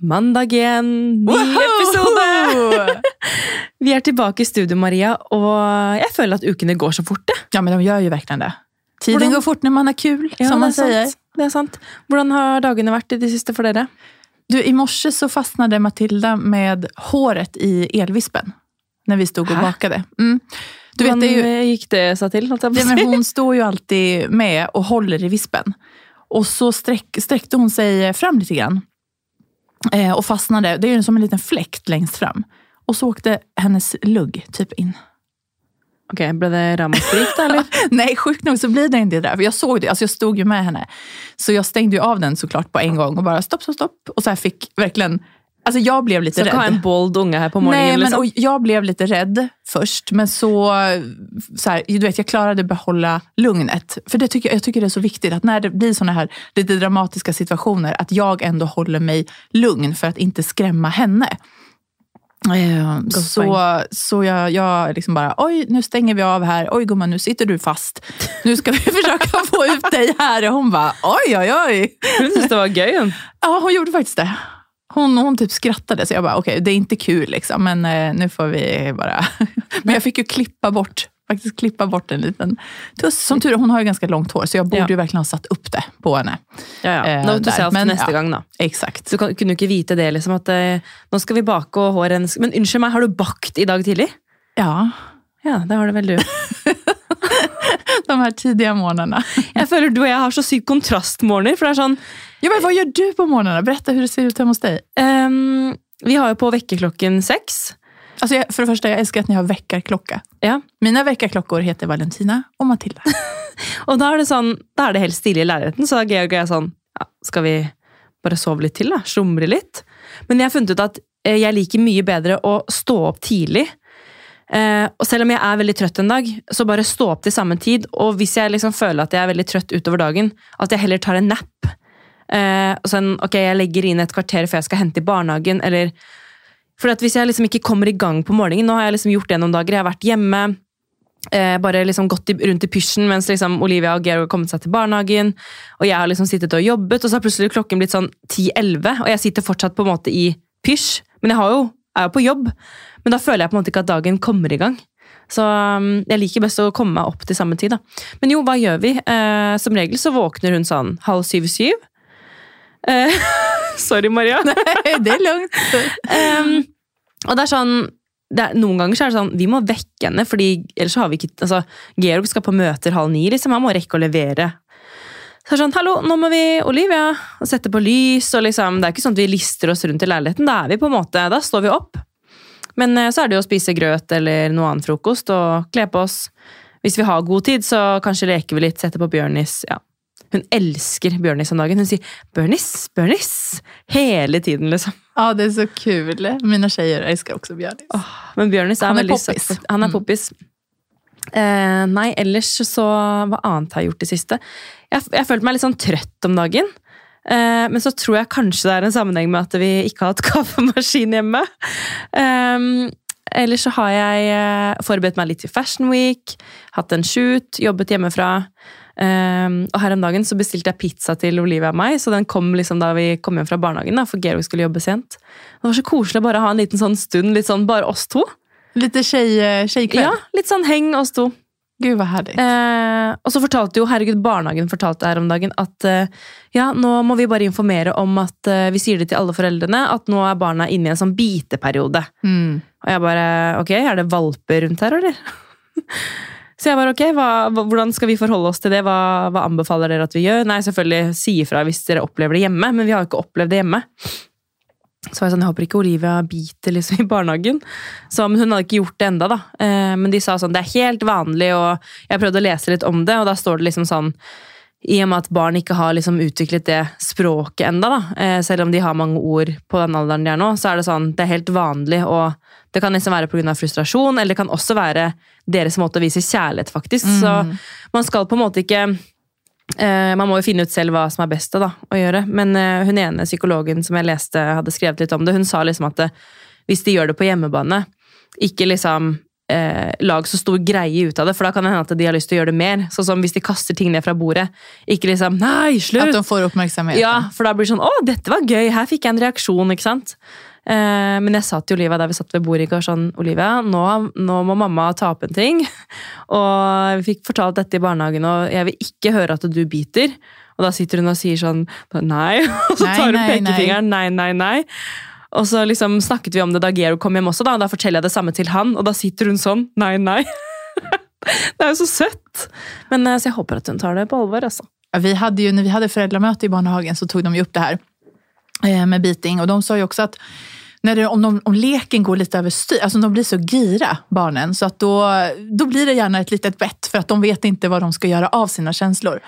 Mandag igjen, ny episode! Vi er tilbake i studio, Maria, og jeg føler at ukene går så fort. det. Ja, men de gjør jo virkelig det. Tiden Hvordan- går fort når man er kul, Ja, som man er sier. Det er sant. Hvordan har dagene vært i det siste for dere? Du, I morse så fastnade Matilda med håret i elvispen. når vi stod og bakte. Mm. Du vet, det jo... eh, gikk det seg til? Ja, men hun står jo alltid med og holder i vispen. Og så strekte hun seg sig fram litt. grann. Eh, och fastnade. Det är ju som en liten fläkt längst fram. Och så åkte hennes lugg typ in. Ok, Ble det ramaskrik, da? eller? Nej, sjukt nog så blir det inte det där. För jag såg det, alltså jag stod ju med henne. Så jag stängde ju av den såklart på en gång och bara stopp, stopp, stopp. Och så här fick verkligen, alltså jag blev lite Så rädd. ha en bold unge här på morgonen? Nej, men liksom. och jag blev lite rädd först, men så, så här, du vet, jag klarade behålla lugnet. För det tycker, jag tycker det är så viktigt att när det blir såna här lite dramatiska situationer, att jag ändå håller mig lugn för att inte skrämma henne. Eh, Så, poäng. så jag, jag liksom bara, oj nu stänger vi av här, oj gumman nu sitter du fast. Nu ska vi försöka få ut dig här. Och hon bara, oj oj oj. Hun tyckte det var gøy. Ja, hon gjorde faktiskt det. Hon, hon typ skrattade, så jag bara, okej, det är inte kul liksom, men eh, nu får vi bara... men jag fick ju klippa bort, faktiskt klippa bort en liten tuss. Som tur är, hon har ju ganska långt hår, så jag borde Ja. ju verkligen ha satt upp det på henne. Ja, ja. Eh, Nå må du der, se oss men, neste ja. gang, da. Exakt. Så du kan, kunne jo ikke vite det, liksom, at eh, nå skal vi bake og håret Men unnskyld meg, har du bakt i dag tidlig? Ja, Ja, det har det vel du. de här tidiga morgnarna. Jeg føler du og jeg har så sykt kontrastmorgener. For det er sånn Ja, men vad gör du på morgnarna? Berätta hur det ser ut hemma hos dig. Um, Vi har jo på vekkerklokken seks. Alltså jag, för det första, jag älskar att ni har väckarklocka. Ja. Mina väckarklockor heter Valentina och Matilda. Og da er det sånn, da er det helt stille i leiligheten, så da Georg og jeg sånn ja, Skal vi bare sove litt til, da? Slumre litt? Men jeg har funnet ut at eh, jeg liker mye bedre å stå opp tidlig. Eh, og selv om jeg er veldig trøtt en dag, så bare stå opp til samme tid. Og hvis jeg liksom føler at jeg er veldig trøtt utover dagen, at jeg heller tar en nap. Eh, sånn, ok, jeg legger inn et kvarter før jeg skal hente i barnehagen, eller For at hvis jeg liksom ikke kommer i gang på morgenen Nå har jeg liksom gjort det noen dager, jeg har vært hjemme, eh, bare liksom gått i, rundt i pysjen mens liksom Olivia og Georg har kommet seg til barnehagen. Og jeg har liksom sittet og jobbet, og så har plutselig klokken blitt sånn 10-11, og jeg sitter fortsatt på en måte i pysj. Men jeg har jo, er jo på jobb. Men da føler jeg på en måte ikke at dagen kommer i gang. Så um, jeg liker best å komme meg opp til samme tid. da. Men jo, hva gjør vi? Eh, som regel så våkner hun sånn halv syv-syv. Eh, sorry, Maria. det er langt. Um, og det er sånn er, Noen ganger så er det sånn, vi må vekke henne, fordi ellers så har vi ikke altså, Georg skal på møter halv ni, liksom, han må rekke å levere. Så er det sånn, hallo, nå må vi, Olivia, og sette på lys, og liksom, det er ikke sånn at vi lister oss rundt i leiligheten, da er vi på en måte, da står vi opp. Men eh, så er det jo å spise grøt eller noe annet frokost, og kle på oss. Hvis vi har god tid, så kanskje leker vi litt, setter på Bjørnis, ja. Hun elsker Bjørnis om dagen. Hun sier 'Bjørnis, Bjørnis' hele tiden, liksom. Ja, det er så kult. Mine jenter elsker også Bjørnis. Oh, Men Bjørnis er Han er veldig poppis. søt. Han er Mm. poppis. Eh, nei, ellers så Hva annet har jeg gjort i siste? Jeg, jeg følte meg litt sånn trøtt om dagen. Eh, men så tror jeg kanskje det er en sammenheng med at vi ikke har hatt kaffemaskin hjemme. Eh, ellers så har jeg eh, forberedt meg litt til Fashion Week, hatt en shoot, jobbet hjemmefra. Eh, og her om dagen så bestilte jeg pizza til Olivia og meg, så den kom liksom da vi kom hjem fra barnehagen, da, for Georg skulle jobbe sent. Det var så koselig å bare ha en liten sånn stund, litt sånn bare oss to. Litt tjej. Ja, litt sånn heng oss to. Gud hva herlig. Eh, og så fortalte jo, herregud, barnehagen fortalte her om dagen at eh, ja, nå må vi bare informere om at eh, vi sier det til alle foreldrene, at nå er barna inne i en sånn biteperiode. Mm. Og jeg bare, ok, er det valper rundt her, eller? Så jeg bare, ok, hva, hvordan skal vi forholde oss til det? Hva, hva anbefaler dere at vi gjør? Nei, selvfølgelig si ifra hvis dere opplever det hjemme, men vi har jo ikke opplevd det hjemme. Så var jeg sånn, jeg håper ikke Olivia biter liksom i barnehagen. Så, men hun hadde ikke gjort det enda da. Eh, men de sa sånn, det er helt vanlig, og jeg prøvde å lese litt om det, og da står det liksom sånn, i og med at barn ikke har liksom utviklet det språket enda da, eh, selv om de har mange ord på den alderen de er nå, så er det sånn, det er helt vanlig, og det kan nesten være av frustrasjon, eller det kan også være deres måte å vise kjærlighet faktisk. Så man skal på en måte ikke Eh, man må jo finne ut selv hva som er best da, å gjøre. Men eh, hun ene psykologen som jeg leste hadde skrevet litt om det, hun sa liksom at hvis de gjør det på hjemmebane, ikke liksom eh, lag så stor greie ut av det, for da kan det hende at de har lyst til å gjøre det mer. Sånn som hvis de kaster ting ned fra bordet. Ikke liksom 'nei, slutt'! At de får oppmerksomhet. Ja, for da blir det sånn 'å, dette var gøy', her fikk jeg en reaksjon', ikke sant? Eh, men jeg sa til Olivia der vi satt ved bordet i går sånn 'Olivia, nå, nå må mamma ta opp en ting'. Og vi fikk fortalt dette i barnehagen, og jeg vil ikke høre at du biter. Og da sitter hun og sier sånn 'nei', og så tar hun pekefingeren 'nei, nei, nei'. Og så liksom snakket vi om det da Gero kom hjem også, da, og da forteller jeg det samme til han, og da sitter hun sånn 'nei, nei'. det er jo så søtt! Men eh, Så jeg håper at hun tar det på alvor, altså. Vi hadde jo, når vi hadde foreldremøte i barnehagen, så tog de jo opp det her eh, med biting. Og de sa jo også at det, om, de, om leken går litt over styr, altså de blir så gira, barnen, så at då blir det gjerne et litet bett for at de vet ikke hva de skal gjøre av sine känslor.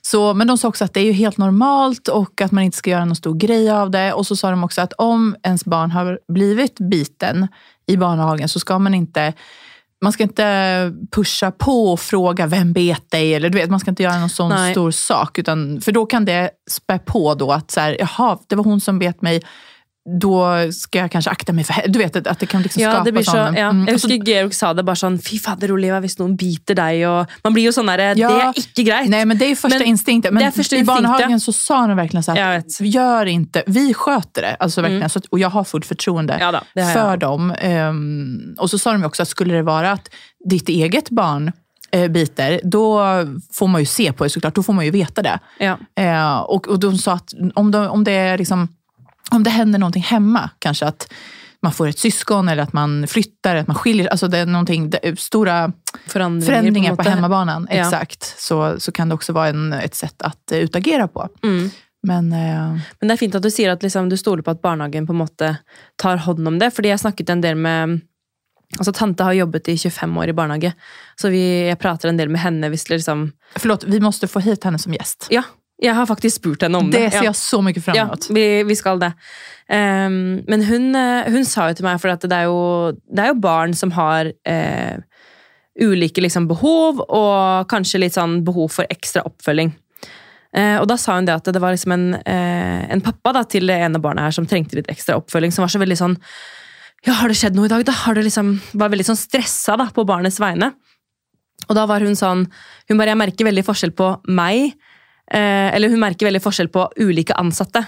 Så, men de sa också att det är ju helt normalt och att man inte ska göra någon stor grej av det. Och så sa de också att om ens barn har blivit biten i barnhagen så ska man inte man ska inte pusha på och fråga vem bet dig? Eller du vet, man ska inte göra någon sån Nej. stor sak. Utan, för då kan det spä på då att så här, jaha, det var hon som bet mig. Då skal jeg kanskje akte meg for Du vet, at det kan liksom Ja, skapa sånn... så, sån... ja. Mm, Jeg husker Georg sa det bare sånn Fy fader, Oliva, hvis noen biter deg og Man blir jo sånn derre Ja. Det er ikke greit. Nei, men det er jo første Men instinktet. Men første i barnehagen så sa de verkligen sånn gjør ikke, vi skjøter det. Alltså verkligen, så og jeg har fullt fortroende Ja da, har for dem. Um, og så sa de jo også, att skulle det være at ditt eget barn eh, biter, da får man jo se på det såklart. da får man jo veta det. Ja. Eh, og, og de sa at om, de, om, det er liksom, om det händer någonting hemma, kanske att man får ett syskon eller att man flyttar, att man skiljer, alltså det är någonting, det, stora Forandringer, förändringar på, måte. hemmabanan, Ja. exakt, så, så kan det också vara en, ett sätt att utagere på. Mm. Men uh... Men det er fint at du sier at liksom, du stoler på at barnehagen på en måte tar hånd om det. Fordi jeg snakket en del med Altså, Tante har jobbet i 25 år i barnehage, så vi, jeg prater en del med henne hvis det liksom Forlåt, vi måtte få hit henne som gjest. Ja, jeg har faktisk spurt henne om det. Det ser ja. så mye fram Ja, vi, vi skal det. Um, men hun, eh, hun sa jo til meg, for det er jo, det er jo barn som har uh, ulike liksom, behov, og kanskje litt sånn behov for ekstra oppfølging. Uh, og da sa hun det at det var liksom en, uh, en pappa da, til det ene barnet her som trengte litt ekstra oppfølging, som var så veldig sånn Ja, har det skjedd noe i dag, da? Har det liksom, var veldig sånn stressa da, på barnets vegne. Og da var hun sånn Hun bare Jeg merker veldig forskjell på meg Eller hun merker veldig forskjell på ulike ansatte.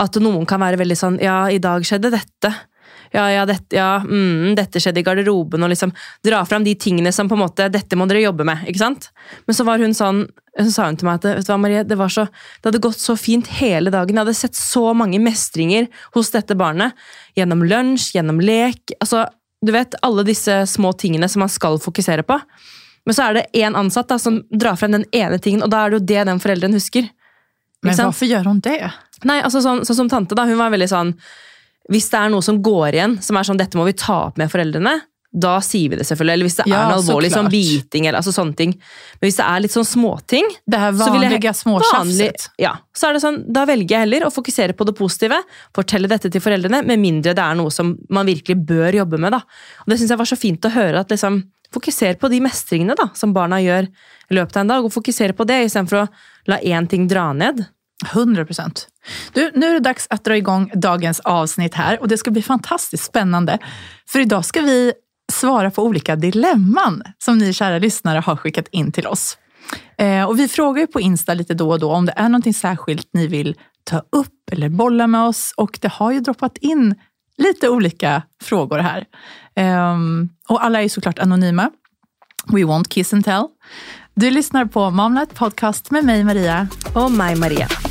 At noen kan være veldig sånn Ja, i dag skjedde dette. Ja, ja, dette, ja mm, dette skjedde i garderoben. Og liksom dra fram de tingene som på en måte Dette må dere jobbe med. ikke sant? Men så var hun sånn så sa hun til meg at vet du hva, Marie, det, var så, det hadde gått så fint hele dagen. Jeg hadde sett så mange mestringer hos dette barnet. Gjennom lunsj, gjennom lek. altså, Du vet, alle disse små tingene som man skal fokusere på. Men så er det én ansatt da, som drar frem den ene tingen, og da er det jo det den foreldren husker. Men Ikke sant? hun det? Nei, altså sånn, sånn som tante da, hun var veldig sånn Hvis det er noe som går igjen, som er sånn dette må vi ta opp med foreldrene, da sier vi det selvfølgelig. Eller hvis det Ja, er noe alvorlig, sånn biting eller altså sånne ting. Men hvis det er litt sånn småting, Det er vanlige småtjafset. ja, så er det sånn, da velger jeg heller å fokusere på det positive, fortelle dette til foreldrene, med mindre det er noe som man virkelig bør jobbe med. da. Og Det syns jeg var så fint å høre. at liksom, Fokuser på de mestringene da, som barna gjør i løpet av en dag, og fokuser på det istedenfor å la én ting dra ned. 100 procent. Du, nu är det dags att dra igång dagens avsnitt här och det ska bli fantastiskt spännande. För idag ska vi svara på olika dilemman som ni kära lyssnare har skickat in till oss. Eh, och vi frågar ju på Insta lite då och då om det är noe särskilt ni vill ta upp eller bolla med oss och det har ju droppat in lite olika frågor här. Ehm, och alla är såklart anonyma. We won't kiss and tell. Du lyssnar på Mamlet Podcast med mig Maria Og meg, Maria.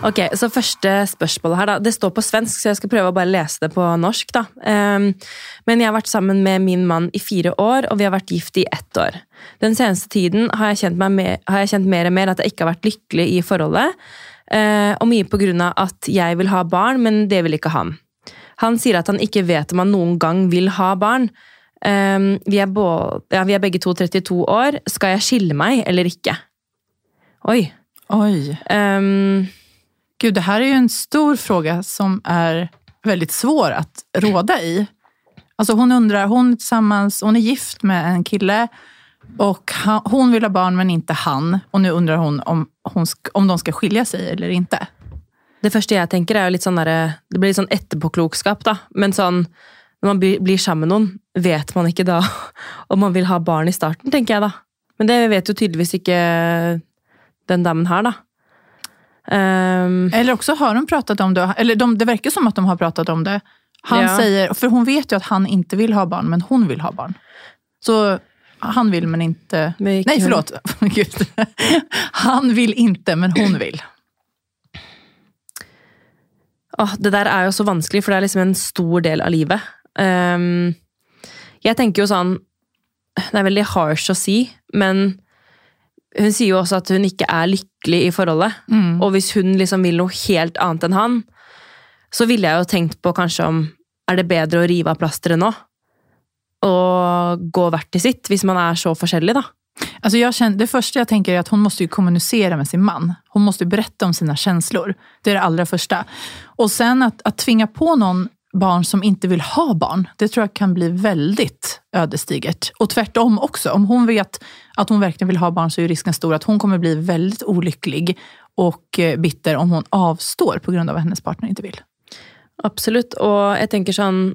Ok, så Første spørsmål her, da. Det står på svensk, så jeg skal prøve å bare lese det på norsk. da. Um, men jeg har vært sammen med min mann i fire år, og vi har vært gift i ett år. Den seneste tiden har jeg kjent, meg mer, har jeg kjent mer og mer at jeg ikke har vært lykkelig i forholdet. Uh, og mye på grunn av at jeg vil ha barn, men det vil ikke han. Han sier at han ikke vet om han noen gang vil ha barn. Um, vi, er både, ja, vi er begge to 32 år. Skal jeg skille meg eller ikke? Oi. Oi. Ehm, Gud, det här är ju en stor fråga som är väldigt svår att råda i. Alltså hon undrar, hon, tillsammans, hon är gift med en kille Och han, hon vill ha barn men inte han. Och nu undrar hon om, hon om de ska skilja sig eller inte. Det første jeg tenker er jo litt sånn Det blir litt sånn etterpåklokskap, da. Men sånn når man blir sammen med noen, vet man ikke da om man vil ha barn i starten, tenker jeg da. Men det vet jo tydeligvis ikke den damen her, da. Ehm, Eller också har de pratat om det. Eller de, det verkar som att de har pratat om det. Han Ja. säger, för hon vet ju att han inte vill ha barn, men hon vill ha barn. Så han vill men inte... Ikke Nej, förlåt. Han vill inte, men hon vill. Oh, det der er jo så vanskelig, for det er liksom en stor del av livet. Um, jeg tenker jo sånn Det er veldig harsh å si, men hun sier jo også at hun ikke er lykkelig i forholdet. Mm. Og hvis hun liksom vil noe helt annet enn han, så ville jeg jo tenkt på kanskje om Er det bedre å rive av plasteret nå? Og gå hvert til sitt, hvis man er så forskjellig, da. Alltså jag känner, det første jeg tenker er at hun måste kommunisere med sin man. Hun måste berette om sine känslor. Det er det aller første. Og sen att, att tvinga på någon barn som inte vill ha barn, det tror jag kan bli väldigt ödesdigert. Och tvärtom också. Om hon vet att hon verkligen vill ha barn så ju risken stor att hon kommer bli väldigt olycklig och eh, bitter om hon avstår på grund av att hennes partner inte vill. Absolutt. Og jeg tenker sånn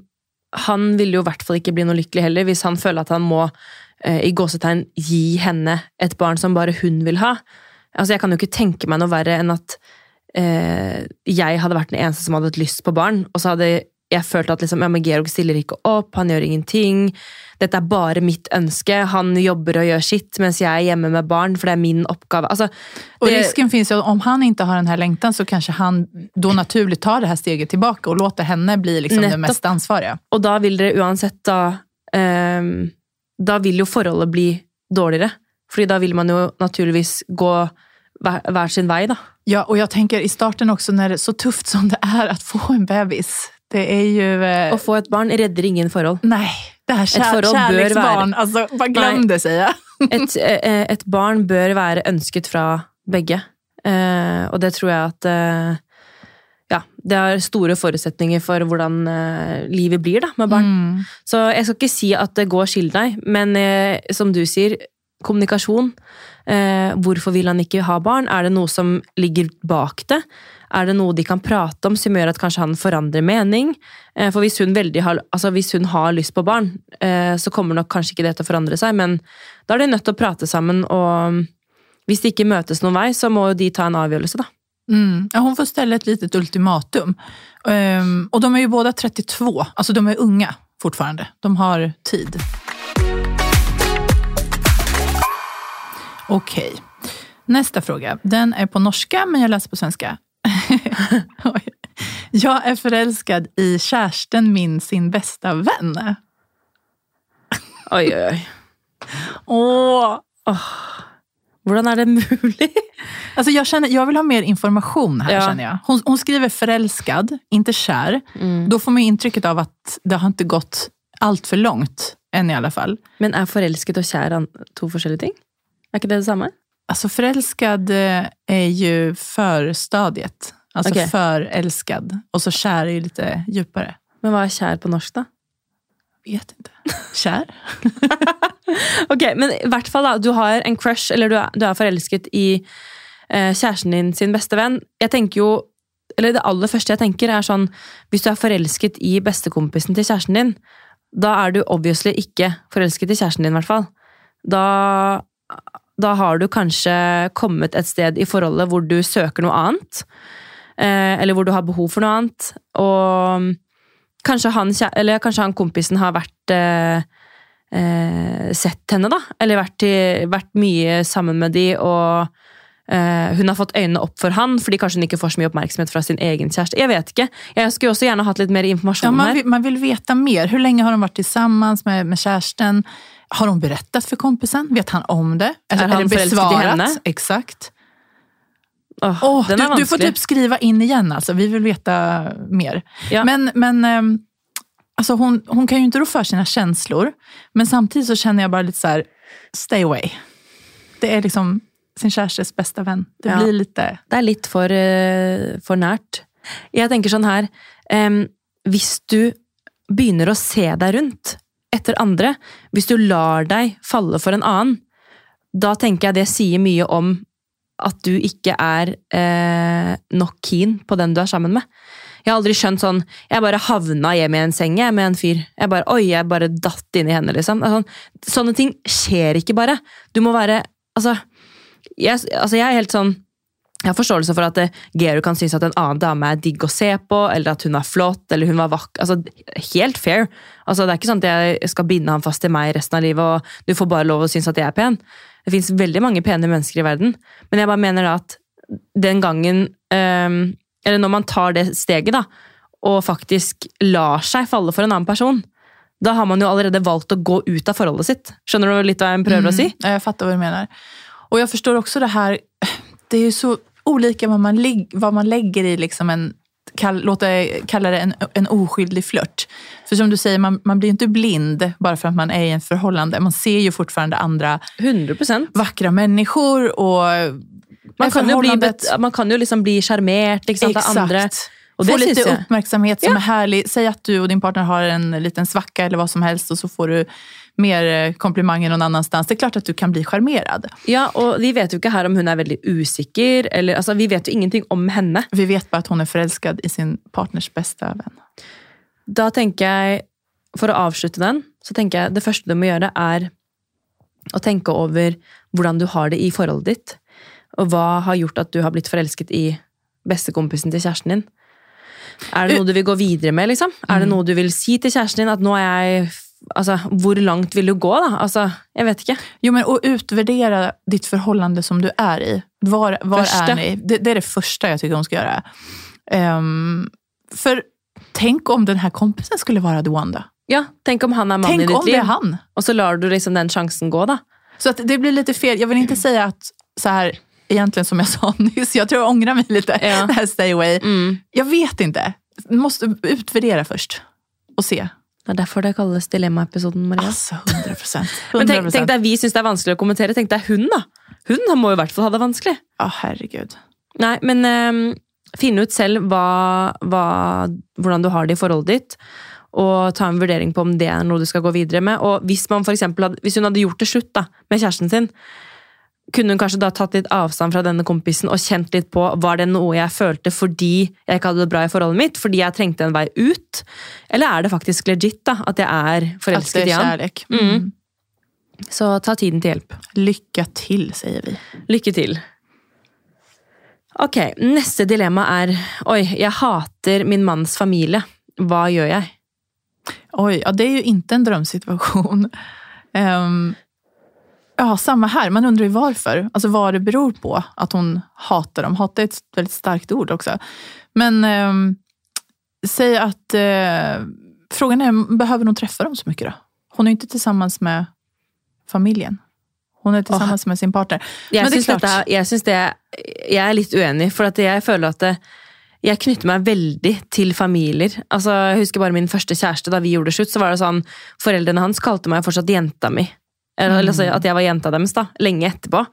Han vil jo i hvert fall ikke bli noe lykkelig heller, hvis han føler at han må eh, i gåsetegn gi henne et barn som bare hun vil ha. Altså, Jeg kan jo ikke tenke meg noe verre enn at eh, jeg hadde vært den eneste som hadde hatt lyst på barn, og så hadde jeg følte at liksom, ja, men Georg stiller ikke opp, han gjør ingenting. Dette er bare mitt ønske. Han jobber og gjør sitt, mens jeg er hjemme med barn, for det er min oppgave. Altså, det... Og risken finnes jo om han ikke har den lengten, längtan så kanskje han da naturlig tar det her steget tilbake og låter henne bli liksom det mest ansvarlige. Og da vil dere uansett da ehm, Da vil jo forholdet bli dårligere. Fordi da vil man jo naturligvis gå hver, sin vei, da. Ja, og jeg tenker i starten også, når det er så tufft som det er å få en bebis. Det er jo Eh, Å få et barn redder ingen forhold. Nei. det er kjær, kjærlighetsbarn. Være... Altså, bare glem det sier jeg. Et, eh, et barn bør være ønsket fra begge. Eh, og det tror jeg at eh, Ja, det har store forutsetninger for hvordan eh, livet blir da, med barn. Mm. Så jeg skal ikke si at det går skill deg, men eh, som du sier, kommunikasjon. Eh, hvorfor vil han ikke ha barn? Er det noe som ligger bak det? Er det noe de kan prate om som gjør at kanskje han forandrer mening? Eh, for hvis hun, har, altså hvis hun har lyst på barn, eh, så kommer nok kanskje ikke det til å forandre seg, men da er de nødt til å prate sammen, og hvis de ikke møtes noen vei, så må jo de ta en avgjørelse, da. Mm. Ja, hon får ställa ett litet ultimatum. Um, och de är ju båda 32, alltså de är unga fortfarande. De har tid. Okej. Nästa fråga. Den är på norska, men jag läser på svenska. Jag är förälskad i kärsten min sin bästa vän. Oi, oi, oi. Åh! Hvordan er det mulig? Alltså jag, känner, jag vill ha mer information här Ja. känner jag. Hon, hon skriver förälskad, inte kär. Då får man ju intrycket av att det har inte gått allt för långt, än i alla fall. Men er forelsket og kjær to forskjellige ting? Er ikke det det samme? Alltså förälskad eh, är ju förstadiet. Alltså okay. förälskad. Och så kär är ju lite djupare. Men hva er kjær på norsk, da? Vet inte. Kär? Ok, men i hvert fall da, du har en crush, eller du er, du er forelsket i eh, kjæresten din sin beste venn. Jeg tenker jo, eller det aller første jeg tenker er sånn, hvis du er forelsket i bestekompisen til kjæresten din, da er du obviously ikke forelsket i kjæresten din, i hvert fall. Da, da har du kanskje kommet et sted i forholdet hvor du søker noe annet, eh, eller hvor du har behov for noe annet, og kanskje han, eller kanskje han kompisen har vært eh, eh, sett henne, da. Eller vært, i, vært mye sammen med de, og eh, hun har fått øynene opp for han, fordi kanskje hun ikke får så mye oppmerksomhet fra sin egen kjæreste. Jeg vet ikke. Jeg skulle også gjerne hatt litt mer Ja, man, her. vill, man vil vite mer. Hvor lenge har de vært sammen med, med kärsten? Har hon berättat för kompisen? Vet han om det? Eller, Är han eller i besvarat? Exakt. Oh, den er du, du får typ skriva in igen, alltså. vi vill veta mer. Ja. Men, men ehm, alltså hon, hon kan ju inte rå för sina känslor, men samtidigt så känner jag bara lite så här, stay away. Det är liksom sin kjærestes beste venn. Det Ja. blir litt Det er litt for, eh, for nært. Jeg tenker sånn her um, Hvis du begynner å se deg rundt etter andre, hvis du lar deg falle for en annen, da tenker jeg det sier mye om at du ikke er eh, nok keen på den du er sammen med. Jeg har aldri skjønt sånn Jeg bare havna hjemme i en seng jeg, med en fyr. Jeg bare, Oi, jeg bare datt inn i henne, liksom. Sånn, sånne ting skjer ikke bare. Du må være Altså, jeg, altså jeg er helt sånn jeg har forståelse for at eh, Geru kan synes at en annen dame er digg å se på, eller at hun er flott, eller hun var vakker. Altså, helt fair. Altså, det er ikke sånn at jeg skal binde han fast til meg resten av livet, og du får bare lov å synes at jeg er pen. Det fins veldig mange pene mennesker i verden, men jeg bare mener da at den gangen øhm, Eller når man tar det steget, da, og faktisk lar seg falle for en annen person, da har man jo allerede valgt å gå ut av forholdet sitt. Skjønner du litt hva jeg prøver å si? Jeg fatter hva du mener. Og jeg forstår også det her det er jo så olika vad man, vad man lägger i liksom en, kall, låt det, kalla det en, en oskyldig flört. För som du säger, man, man blir ju inte blind bara för att man är i en förhållande. Man ser ju fortfarande andra 100% vackra människor och man kan, jo bli, man kan ju liksom bli sjarmert liksom, av andre. Og Få lite uppmärksamhet som Ja. är härlig. Säg att du och din partner har en liten svacka eller vad som helst och så får du mer eh, komplimanger annen annanstans. Det er klart at du kan bli charmerad. Ja, og vi vet jo ikke her om hun er veldig usikker, eller altså, vi vet jo ingenting om henne. Vi vet bare at hun er forelsket i sin partners beste venn. Da tenker jeg, for å avslutte den, så tenker jeg det første du må gjøre er å tenke over hvordan du har det i forholdet ditt, og hva har gjort at du har blitt forelsket i bestekompisen til kjæresten din. Er det noe du vil gå videre med, liksom? Er det noe du vil si til kjæresten din? At nå er jeg Altså, hvor langt vil du gå, da? Altså, jeg vet ikke. Jo, men å utvurdere ditt forhold som du er i. Var, var er ni? Det, det er det første jeg syns hun skal gjøre. Um, for tenk om denne kompisen skulle være då? Ja, tenk om han er mannen i ditt liv, han? og så lar du liksom den sjansen gå, da. Så att det blir litt fel. Jeg vil ikke si at så her, egentlig som jeg sa nyss, jeg tror jeg angrer meg litt. Ja. det her stay away. Mm. Jeg vet ikke. Måste utvurdere først og se. Det er derfor det kalles Dilemma-episoden, Maria. Altså, 100 procent. Men tenk, tenk deg, vi syns det er vanskelig å kommentere. Tenk deg hun, da. Hun må jo i hvert fall ha det vanskelig. Å, herregud. Nei, men um, finne ut selv hva, hva, hvordan du har det i forholdet ditt, og ta en vurdering på om det er noe du skal gå videre med. Og hvis, man for eksempel hadde, hvis hun hadde gjort det slutt da, med kjæresten sin, kunne hun kanskje da tatt litt avstand fra denne kompisen og kjent litt på var det noe jeg følte fordi jeg ikke hadde det bra i forholdet mitt, fordi jeg trengte en vei ut? Eller er det faktisk legit da, at jeg er forelsket i ham? Mm. Så ta tiden til hjelp. Lykke til, sier vi. Lykke til. Ok, neste dilemma er Oi, jeg hater min manns familie. Hva gjør jeg? Oi, ja, det är ju inte en drömsituation. Ehm, ja, samma här. Man undrar ju varför. Alltså vad det beror på att hon hatar dem. Hata är ett väldigt starkt ord också. Men eh, säg att eh, frågan är, behöver hon träffa dem så mycket då? Hon är inte tillsammans med familjen. Hun er sammen med sin partner. Jeg er syns, klart. dette, er- jeg, syns det, jeg er litt uenig, for at jeg føler at det, jeg knytter meg veldig til familier. Altså, jeg husker bare min første kjæreste, da vi gjorde det slutt, så var det sånn Foreldrene hans kalte meg fortsatt jenta mi. Eller, eller altså, at jeg var jenta deres, da. Lenge etterpå.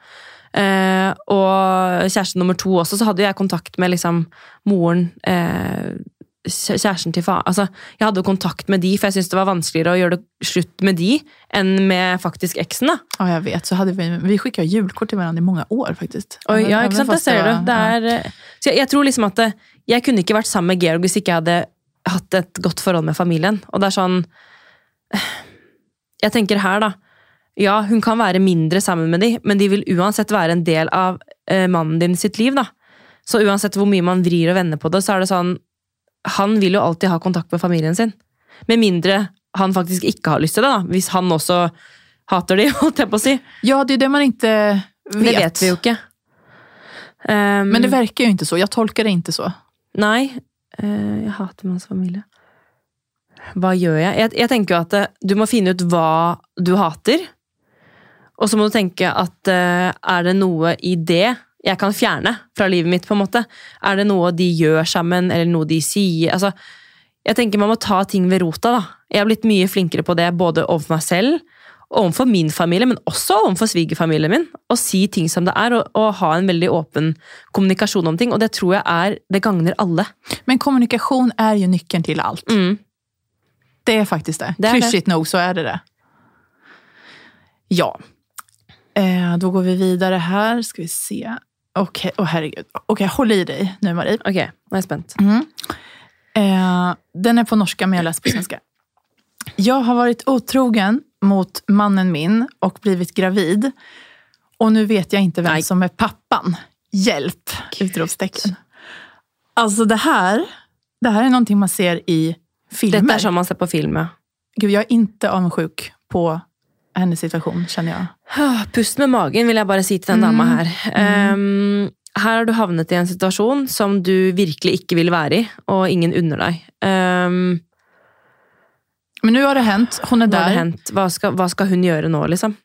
Eh, og kjæreste nummer to også, så hadde jeg kontakt med liksom moren eh, Kjæresten til far Altså, jeg hadde kontakt med de, for jeg syntes det var vanskeligere å gjøre det slutt med de enn med faktisk eksen. da. Ja, jeg vet. Så hadde vi, vi skickade julkort til hverandre i mange år faktisk. Oi, ja, ikke sant? Det ser du. Det er, eh, så jeg, jeg tror liksom at det, jeg kunne ikke vært sammen med Georg hvis ikke jeg hadde hatt et godt forhold med familien. Og det er sånn Jeg tenker her, da. Ja, hun kan være mindre sammen med de, men de vil uansett være en del av eh, mannen din sitt liv, da. Så uansett hvor mye man vrir og vender på det, så er det sånn Han vil jo alltid ha kontakt med familien sin. Med mindre han faktisk ikke har lyst til det, da. Hvis han også hater de, holdt jeg på å si. Ja, det er det man ikke vet. Det vet vi jo ikke. Um, Men det virker jo ikke så. Jeg tolker det ikke så. Nei, Uh, jeg hater manns familie. Hva gjør jeg? jeg? Jeg tenker jo at eh, du må finne ut hva du hater. Og så må du tenke at eh, er det noe i det jeg kan fjerne fra livet mitt? på en måte? Er det noe de gjør sammen, eller noe de sier? Altså, jeg tenker Man må ta ting ved rota. da. Jeg har blitt mye flinkere på det, både overfor meg selv, overfor min familie, men også overfor svigerfamilien min. Å si ting som det er, og, og ha en veldig åpen kommunikasjon om ting. Og det tror jeg er, det gagner alle. Men kommunikasjon er jo nøkkelen til alt. Mm. Det er faktisk det. Det är det. Så er det det. Ja, eh, då går vi vidare här. Ska vi se. Okej, åh herregud. Okej, håll i dig nu Marie. Okej, okay, jag er jeg Mm. Eh, den är på norska men jag läser på svenska. Jag har varit otrogen mot mannen min och blivit gravid. Och nu vet jag inte vem Nej. som är pappan. Hjälp! Utropstecken. Alltså det här, det här är någonting man ser i filmer. Detta er som man ser på filmer. Gud, jag är inte avundsjuk på hennes situation känner jag. Pust med magen, vil jeg bare si til den dama her. Um, her har du havnet i en situasjon som du virkelig ikke vil være i, og ingen unner deg. Um, Men nu har det hendt. Hun er hendt? Hva skal, hva skal hun gjøre nå, liksom?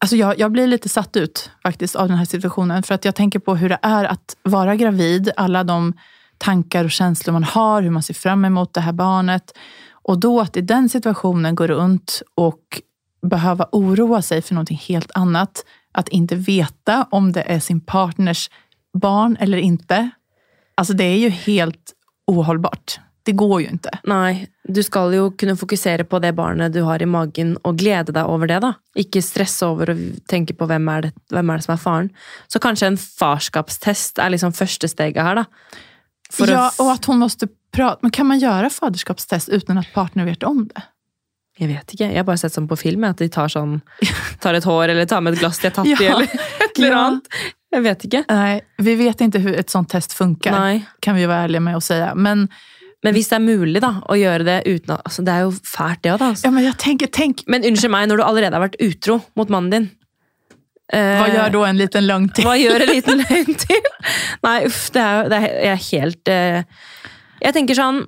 Alltså jag, jag blir litt satt ut faktisk, av denne situasjonen. situationen. För jeg tenker på hvordan det er å være gravid. Alle de tanker og følelser man har, hvordan man ser fram mot det her barnet. Og da at i den situationen gå rundt och behöva oroa sig för någonting helt annat. Att inte veta om det är sin partners barn eller inte. Alltså det är ju helt ohållbart. Det går ju inte. Nei, du skal jo kunne fokusere på det barnet du har i magen, og glede deg over det, da. Ikke stresse over å tenke på hvem er, det, hvem er det som er faren. Så kanskje en farskapstest er liksom første steget her, da. For ja, og at och att hon måste prata. Men kan man göra faderskapstest utan att partner vet om det? Jeg vet ikke. Jeg har bare sett sånn på film, at de tar sånn Tar et hår, eller tar med et glass de har tatt i, Ja, eller et eller annet. Jeg vet ikke. Nei, vi vet ikke hvordan et sånt test funker, Nei. Kan vi være ærlige med å si. Men, Men hvis det er mulig da, å gjøre det uten altså, Det er jo fælt, det òg, da. Altså. ja, men jag tänker, tänk, Men unnskyld meg, når du allerede har vært utro mot mannen din hva gjør da en liten løgn til? Hva gjør en liten løgn til? Nei, uff, det er det er, jeg er helt eh, Jeg tenker sånn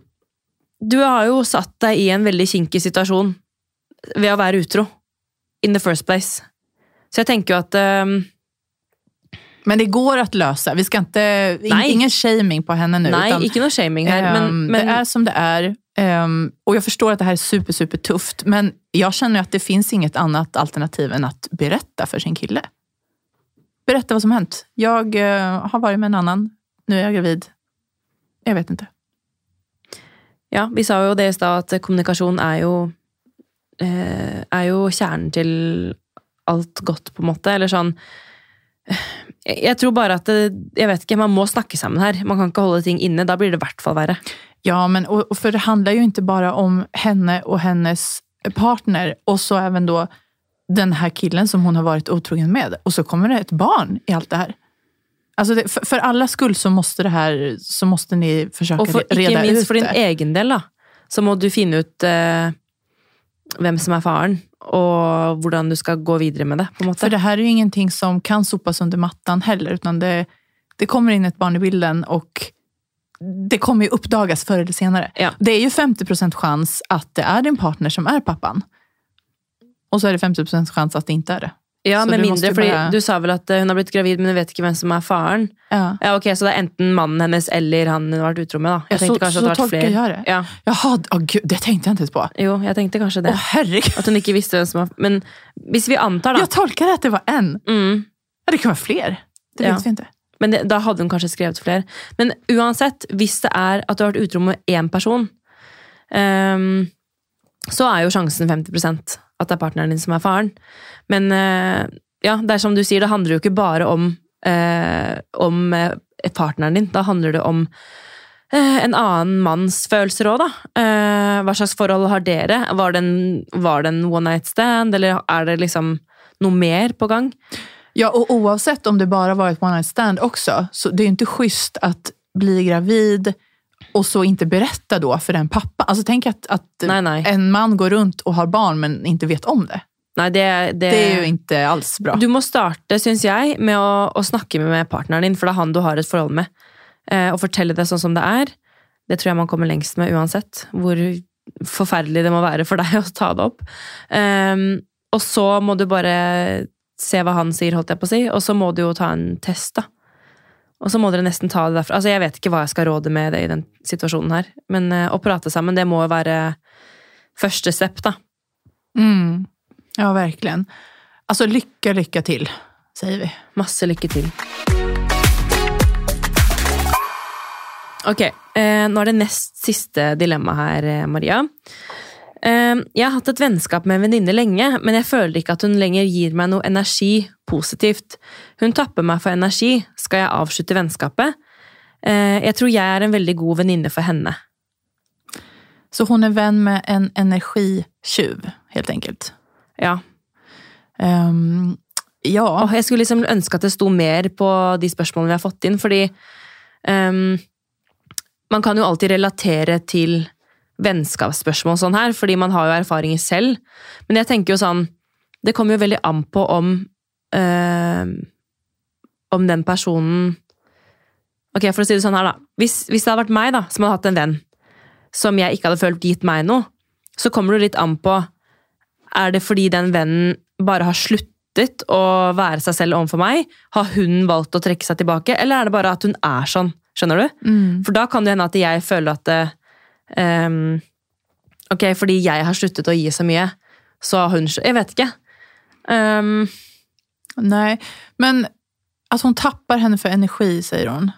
Du har jo satt deg i en veldig kinkig situasjon ved å være utro. In the first place. Så jeg tenker jo at um... Men det går at løse Vi skal ikke, Nei. Ingen shaming på henne nå. Nei, utan, ikke noe shaming her, men, ehm, men det er som det er. Um, og jeg forstår at det her er super, super tufft. Men jeg kjenner at det fins inget annet alternativ enn å berette for sin kille. Berette hva som har hendt. Jeg uh, har vært med en annen. Nå er jeg gravid. Jeg vet inte. Ja, vi sa jo det i stad at kommunikasjon er jo eh, er jo kjernen til alt godt, på en måte. Eller sånn jeg, tror bare at det, Jeg vet ikke, man må snakke sammen her. Man kan ikke holde ting inne. Da blir det i hvert fall verre. Ja, men og, for det handler jo ikke bare om henne og hennes partner og så even da den her killen som hun har vært otrogen med. og så kommer det et barn i alt det här. Alltså det, for, for alla skull så måste det här, så måste ni försöka Og for, det. ikke reda minst ut for din egen del, da. Så må du finne ut eh, hvem som er faren, og hvordan du skal gå videre med det. på en måte. For det her er jo ingenting som kan sopas under mattan heller, utan det, det kommer inn et barn i bilden og det kommer jo oppdages før eller senere. Ja. Det er jo 50% chans att det er din partner som er pappan. Og så er det 50% chans att det ikke er det. Ja, Så med mindre, fordi bare- Du sa vel at eh, hun har blitt gravid, men hun vet ikke hvem som er faren. Ja. Ja, ok, Så det er enten mannen hennes eller han hun har vært utro med. da. Jeg Ja, så- så det vært tolker flere. jeg det. Ja. Jaha, oh, gud, det tenkte jeg ikke på. Jo, jeg tenkte kanskje det. Å, herregud. At hun ikke visste hvem som var Men hvis vi antar, da Jeg tolker at det var en. mm, Ja, det kan være fler. Det vet vi inte. Men det, da hadde hun kanskje skrevet flere. Men uansett, hvis det er at du har vært utro med én person, um, så er jo sjansen 50 at det er partneren din som er faren. Men eh, ja, det er som du sier, det handler jo ikke bare om, eh, om eh, partneren din. Da handler det om eh, en annen manns følelser òg, da. Eh, hva slags forhold har dere? Var det, en, var det en one night stand, eller er det liksom noe mer på gang? Ja, og oavsett om det bare var et one night stand også, så det er jo ikke schysst at bli gravid och så inte berätta då för den pappa. Alltså tänk att, att Nej, nej. en man går runt och har barn men inte vet om det. Nei, det, det, Det er jo ikke alls bra. Du må starte, syns jeg, med å, å snakke med partneren din, for det er han du har et forhold med. Eh, og fortelle det sånn som det er. Det tror jeg man kommer lengst med uansett. Hvor forferdelig det må være for deg å ta det opp. Ehm, og så må du bare se hva han sier, holdt jeg på å si, og så må du jo ta en test, da. Og så må dere nesten ta det derfra. Altså, jeg vet ikke hva jeg skal råde med det i den situasjonen her, men uh, å prate sammen, det må jo være første step, da. Mm. Ja, verkligen. Altså lykke, lykke til, sier vi. Masse lykke til. Ok, eh, nå er det nest siste dilemma her, eh, Maria. Eh, jeg har hatt et vennskap med en venninne lenge, men jeg føler ikke at hun lenger gir meg noe energi positivt. Hun tapper meg for energi. Skal jeg avslutte vennskapet? Eh, jeg tror jeg er en veldig god venninne for henne. Så hun er venn med en energitjuv, helt enkelt. Ja. Um, ja. Jeg skulle liksom ønske at det sto mer på de spørsmålene vi har fått inn, fordi um, man kan jo alltid relatere til vennskapsspørsmål sånn her, fordi man har jo erfaringer selv. Men jeg tenker jo sånn, det kommer jo veldig an på om øh, om den personen Ok, for å si det sånn her, da. Hvis, hvis det hadde vært meg da, som hadde hatt en venn som jeg ikke hadde følt gitt meg noe, så kommer det litt an på Er det fordi den vennen bare har sluttet å være seg selv overfor meg? Har hun valgt å trekke seg tilbake, eller er det bare at hun er sånn? Skjønner du? Mm. For da kan det hende at jeg føler at ehm, Ok, fordi jeg har sluttet å gi så mye, så har hun Jeg vet ikke. Um, Nej, men at hun tapper henne for energi, sier hun.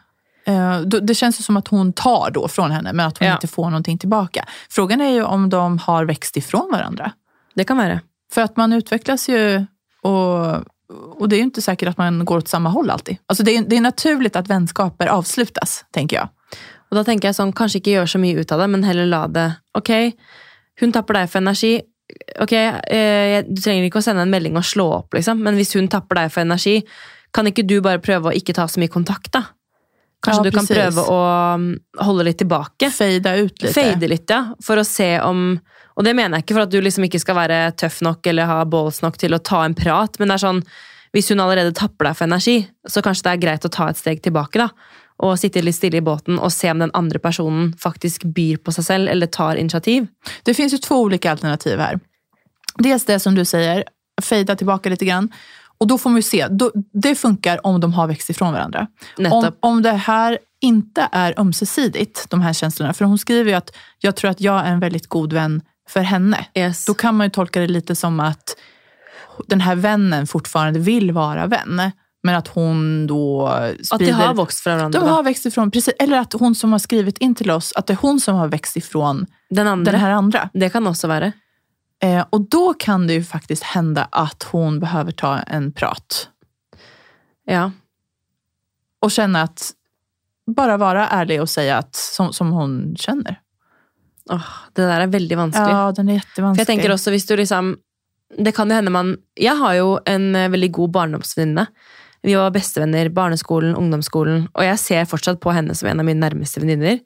Eh, Det kjennes som at hun tar då fra henne, men at hun Ja. ikke får noe tilbake. Frågan er jo om de har vokst ifrån hverandre. det kan være. For at man utvikles jo, og, og, det er jo ikke sikkert at man går åt samme håll alltid. Altså det, er, det er naturlig at vennskaper avslutas, tenker jag. Og da tenker jeg sånn, kanskje ikke gjør så mye ut av det, men heller la det Ok, hun tapper deg for energi. Ok, eh, Du trenger ikke å sende en melding og slå opp, liksom, men hvis hun tapper deg for energi, kan ikke du bare prøve å ikke ta så mye kontakt, da? Kanskje Ja, du kan prøve å mm, holde litt tilbake? Fade ut litt. Fade litt, ja. For å se om Og det mener jeg ikke for at du liksom ikke skal være tøff nok eller ha balls nok til å ta en prat, men det er sånn hvis hun allerede tapper deg for energi, så kanskje det er greit å ta et steg tilbake, da. Og sitte litt stille i båten og se om den andre personen faktisk byr på seg selv eller tar initiativ. Det finns ju två olika alternativ her. Dels det som du sier, fejda tilbake litt. grann. Och då får man ju se, det funkar om de har växt ifrån varandra. Om, om det här inte är ömsesidigt, de här känslorna. För hon skriver ju att jag tror att jag är en väldigt god vän för henne. Yes. Då kan man ju tolka det lite som att den här vännen fortfarande vill vara vän. Men att hon då At de sprider... har vokst fra hverandre. de har växt ifrån, precis. Eller att hon som har skrivit in till oss, att det är hon som har växt ifrån Den andre. den här andra. Det kan også være. Eh, och då kan det ju faktiskt hända att hon behöver ta en prat. Ja. Och känna att, bara vara ärlig och säga att, som, som hon känner. Åh, det der er veldig vanskelig. Ja, den er For jeg tenker også hvis du liksom Det kan jo hende man Jeg har jo en eh, veldig god barndomsvenninne. Vi var bestevenner barneskolen, ungdomsskolen, og jeg ser fortsatt på henne som en av mine nærmeste venninner.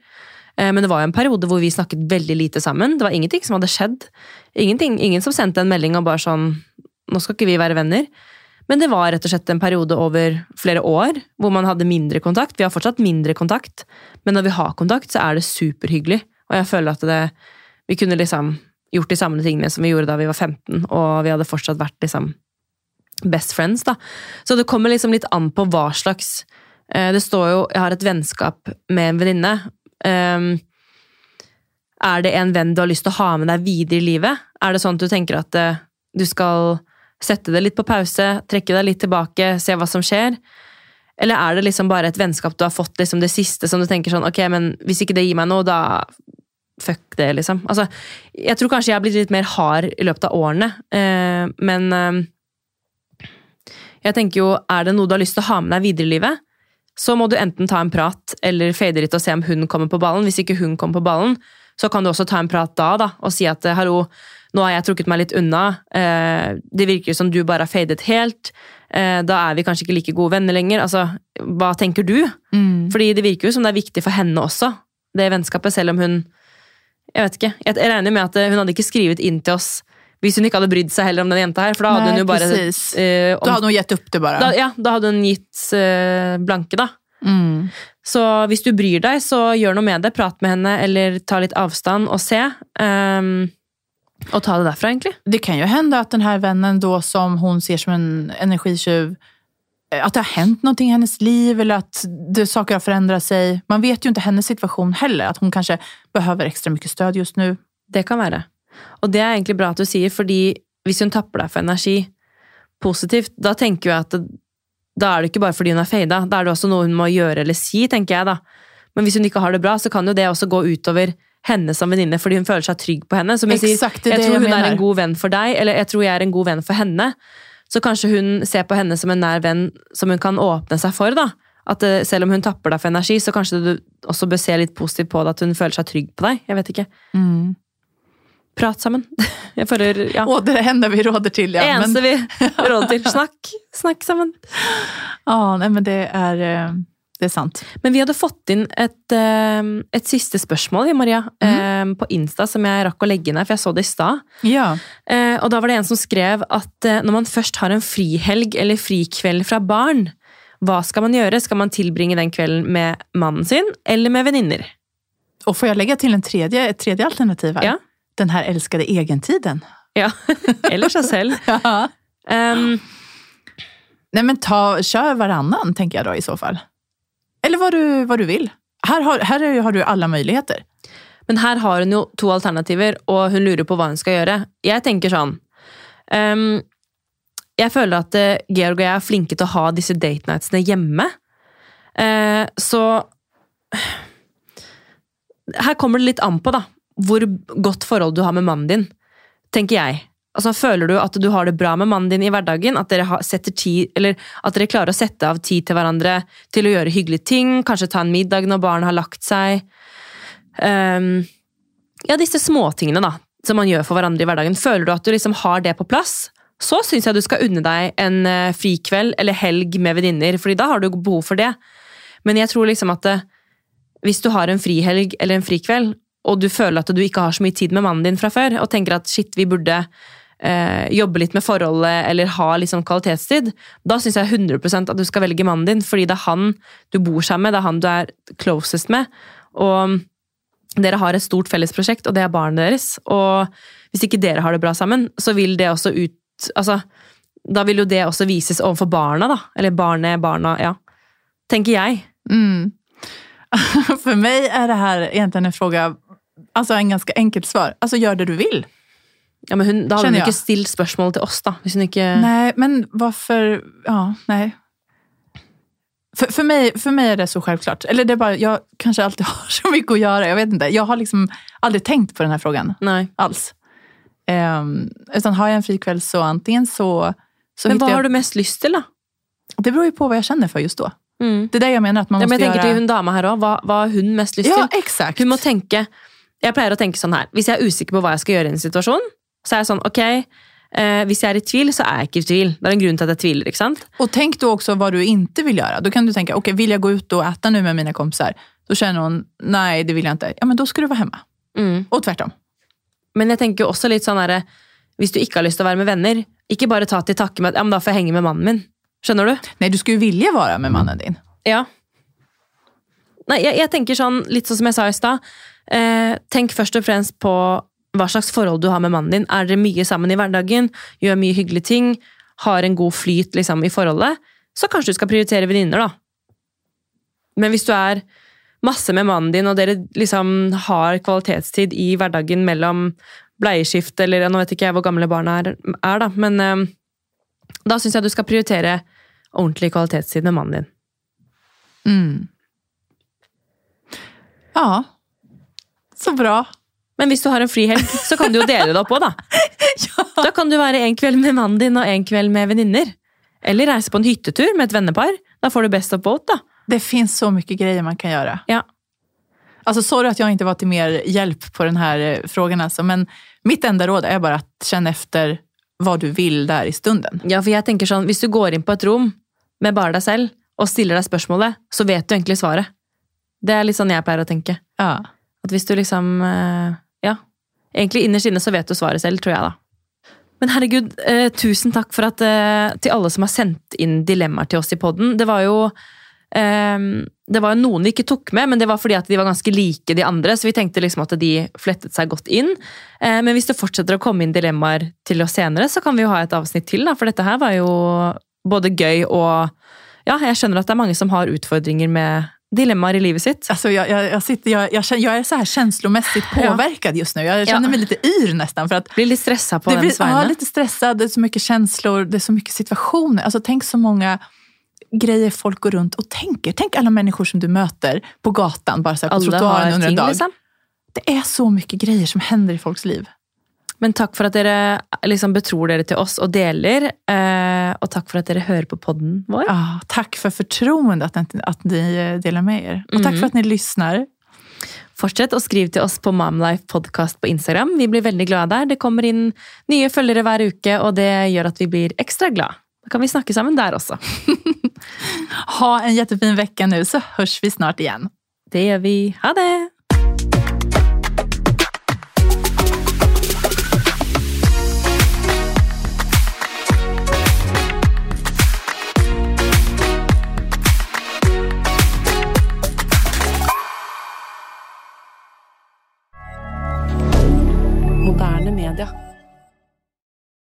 Eh, Men det var jo en periode hvor vi snakket veldig lite sammen. Det var ingenting som hadde skjedd. Ingenting, ingen som sendte en melding og bare sånn Nå skal ikke vi være venner. Men det var rett og slett en periode over flere år hvor man hadde mindre kontakt. Vi har fortsatt mindre kontakt, men når vi har kontakt, så er det superhyggelig. Og jeg føler at det, vi kunne liksom gjort de samme tingene som vi gjorde da vi var 15, og vi hadde fortsatt vært liksom best friends, da. Så det kommer liksom litt an på hva slags eh, Det står jo 'jeg har et vennskap med en venninne'. Um, er det en venn du har lyst til å ha med deg videre i livet? Er det sånn at du tenker at eh, du skal sette det litt på pause, trekke deg litt tilbake, se hva som skjer? Eller er det liksom bare et vennskap du har fått liksom det siste, som du tenker sånn ok, men hvis ikke det gir meg noe, da fuck det, liksom. Altså, jeg tror kanskje jeg har blitt litt mer hard i løpet av årene, eh, men eh, jeg tenker jo, er det noe du har lyst til å ha med deg videre i livet, så må du enten ta en prat eller fade litt og se om hun kommer på ballen. Hvis ikke hun kommer på ballen, så kan du også ta en prat da, da og si at hallo, nå har jeg trukket meg litt unna. Eh, det virker som du bare har fadet helt. Eh, da er vi kanskje ikke like gode venner lenger. Altså, hva tenker du? Mm. Fordi det virker jo som det er viktig for henne også, det vennskapet, selv om hun Jeg vet ikke. Jeg regner med at eh, hun hadde ikke skrevet inn til oss hvis hun ikke hadde brydd seg heller om den jenta her, for da hadde Nei, hun jo bare precis. eh, om, Da hadde hun gitt opp det bare. da, Ja, da hadde hun gitt eh, blanke, da. Mm. Så hvis du bryr deg, så gjør noe med det. Prat med henne, eller ta litt avstand og se. ehm, og ta det derfra, egentlig. Det kan ju hända att den här vännen då som hon ser som en energitjuv, eh, att det har hänt någonting i hennes liv eller att det, saker har förändrat sig. Man vet ju inte hennes situation heller, att hon kanske behöver extra mycket stöd just nu. Det kan være. Og det er egentlig bra at du sier, fordi hvis hun tapper deg for energi positivt, da tenker jeg at det, da er det ikke bare fordi hun er fada, da er det også noe hun må gjøre eller si, tenker jeg da. Men hvis hun ikke har det bra, så kan jo det også gå utover henne som venninne fordi hun føler seg trygg på henne. Som jeg sier, Exakt, jeg tror hun er en god venn for deg, eller jeg tror jeg er en god venn for henne. Så kanskje hun ser på henne som en nær venn som hun kan åpne seg for. da. At eh, Selv om hun tapper deg for energi, så kanskje du også bør se litt positivt på det, at hun føler seg trygg på deg. Jeg vet ikke. Mm. Prat sammen. Jeg føler, ja. Og det hender vi råder til, Ja. Eneste Men, vi råder til. Snakk. Snakk sammen. ja, nei, men det är, eh, det er sant. Men vi hadde fått inn et, eh, et siste spørsmål vi, Maria, mm. på Insta som jeg rakk å legge ned, for jeg så det i stad. Ja. Og da var det en som skrev at når man først har en frihelg eller frikveld fra barn, hva skal man gjøre? Skal man tilbringe den kvelden med mannen sin eller med venninner? Og får jeg legge til en tredje, et tredje alternativ her? Ja. Den här älskade egentiden. Ja, Eller seg selv. Ja. Um, Nei, men ta, kjør varannan tenker jeg da, i så fall. Eller hva du, hva du vil. Her har, her har du alle muligheter. Men her har hun jo to alternativer, og hun lurer på hva hun skal gjøre. Jeg tenker sånn um, Jeg føler at eh, Georg og jeg er flinke til å ha disse date nightsene hjemme. Uh, så Her kommer det litt an på, da. Hvor godt forhold du har med mannen din, tenker jeg. Altså, Føler du at du har det bra med mannen din i hverdagen? At dere, tid, at dere klarer å sette av tid til hverandre til å gjøre hyggelige ting? Kanskje ta en middag når barnet har lagt seg? Um, ja, disse småtingene da, som man gjør for hverandre i hverdagen. Føler du at du liksom har det på plass, så syns jeg du skal unne deg en eh, frikveld eller helg med venninner, fordi da har du behov for det. Men jeg tror liksom at eh, hvis du har en frihelg eller en frikveld, og du føler at du ikke har så mye tid med mannen din fra før, og tenker at shit, vi burde eh, jobbe litt med forholdet eller ha liksom kvalitetstid, da syns jeg 100% at du skal velge mannen din, fordi det er han du bor sammen med, det er han du er closest med. Og dere har et stort fellesprosjekt, og det er barnet deres. Og hvis ikke dere har det bra sammen, så vil det også ut Altså, da vil jo det også vises overfor barna, da. Eller barnet, barna, ja. Tenker jeg. Mm. For meg er det her egentlig en fråga, alltså en ganske enkelt svar. Altså gjør det du vil. Ja, men hun, da hadde hun ikke stilt spørsmålet til oss, da. Hvis hun ikke Nei, men hvorfor ja, nei. För, för, mig, för mig är det så självklart. Eller det är bara, jag kanske alltid har så mycket att göra, jag vet inte. Jag har liksom aldrig tänkt på den här frågan Nei. alls. Um, utan har jag en frikväll så antingen så, så Men hva jag... har du mest lyst til, da? Det beror ju på vad jag känner för just då. Mm. Det är det jag menar att man Ja, måste men jeg tenker göra. til hun dama òg. Hva, hva har hun mest lyst Ja, til? exakt. Hun må tenke Jeg pleier å tenke sånn her. Hvis jeg er usikker på hva jeg skal gjøre i en situasjon, så er jeg sånn ok, eh, hvis jeg er i tvil, så er jeg ikke i tvil. Det er en grunn til at jeg tviler. ikke sant? Og tenk du også hva du ikke vil gjøre. Da kan du tenke ok, vil jeg gå ut og äta nå med mine kompisar? Så kjenner hun nei, det vil jeg ikke. Ja, men da skal du være hjemme. Mm. Og tvert om. Men jeg tenker også litt sånn herre Hvis du ikke har lyst til å være med venner, ikke bare ta til takke med at ja, men da får jeg henge med mannen min. Skjønner du? Nei, du skulle ju være vara med mannen din. Ja. Nei, jeg, jeg tenker sånn, litt sånn som jeg sa i stad. Eh, tenk først og fremst på hva slags forhold du har med mannen din. Er dere mye sammen i hverdagen? Gjør mye hyggelige ting? Har en god flyt liksom, i forholdet? Så kanskje du skal prioritere venninner, da. Men hvis du er masse med mannen din, og dere liksom har kvalitetstid i hverdagen mellom bleieskift eller Nå vet ikke jeg hvor gamle barna er, er da, men eh, da syns jeg du skal prioritere ordentlig kvalitetstid med mannen din. Mm. Ja, så bra. Men hvis du har en frihelg, så kan du jo dele det opp òg, da. Da kan du være en kveld med mannen din og en kveld med venninner. Eller reise på en hyttetur med et vennepar. Da får du best of both, da. Det fins så mye greier man kan gjøre. Ja. Alltså, sorry at jeg ikke var til mer hjelp på denne här eh, frågan. Alltså, men mitt enda råd er bare å kjenne efter hva du vil der i stunden. ja, for jeg tenker sånn, Hvis du går inn på et rom med bare deg selv og stiller deg spørsmålet, så vet du egentlig svaret. Det er litt sånn jeg pleier å tenke. Ja. At hvis du liksom eh, Ja. Egentlig innerst inne så vet du svaret selv, tror jeg, da. Men herregud, eh, tusen takk for at eh, til alle som har sendt inn dilemmaer til oss i podden. Det var jo eh, det var jo noen vi ikke tok med, men det var fordi at de var ganske like de andre, så vi tenkte liksom at de flettet seg godt inn. Eh, men hvis det fortsetter å komme inn dilemmaer til oss senere, så kan vi jo ha et avsnitt til, da, for dette her var jo både gøy og Ja, jeg skjønner at det er mange som har utfordringer med dilemmaer i livet sitt. Alltså, jag, jag, jag, sitter, jag, jag, känner, jag är så här känslomässigt påverkad just nu. Jag känner Ja. mig lite yr nästan. För att Blir litt stressa på det den blir, ja, litt lite stressad, det är så mycket känslor, det är så mycket situationer. Alltså, tänk så många grejer folk går runt och tänker. Tänk alla människor som du möter på gatan, bara så här, på Alle trottoaren har under en ting, dag. liksom. Det är så mycket grejer som händer i folks liv. Men takk for at dere liksom betror dere til oss og deler. Eh, og takk for at dere hører på podden vår. Ah, takk for fortroendet, at, at ni deler med dere. Og takk for at att ni lysner. Fortsett å skrive til oss på Momlife Podcast på Instagram. Vi blir veldig glade der. Det kommer inn nye følgere hver uke, og det gjør at vi blir ekstra glad. Da kan vi snakke sammen der også. Ha en kjempefin uke nå, så høres vi snart igjen. Det gjør vi. Ha det!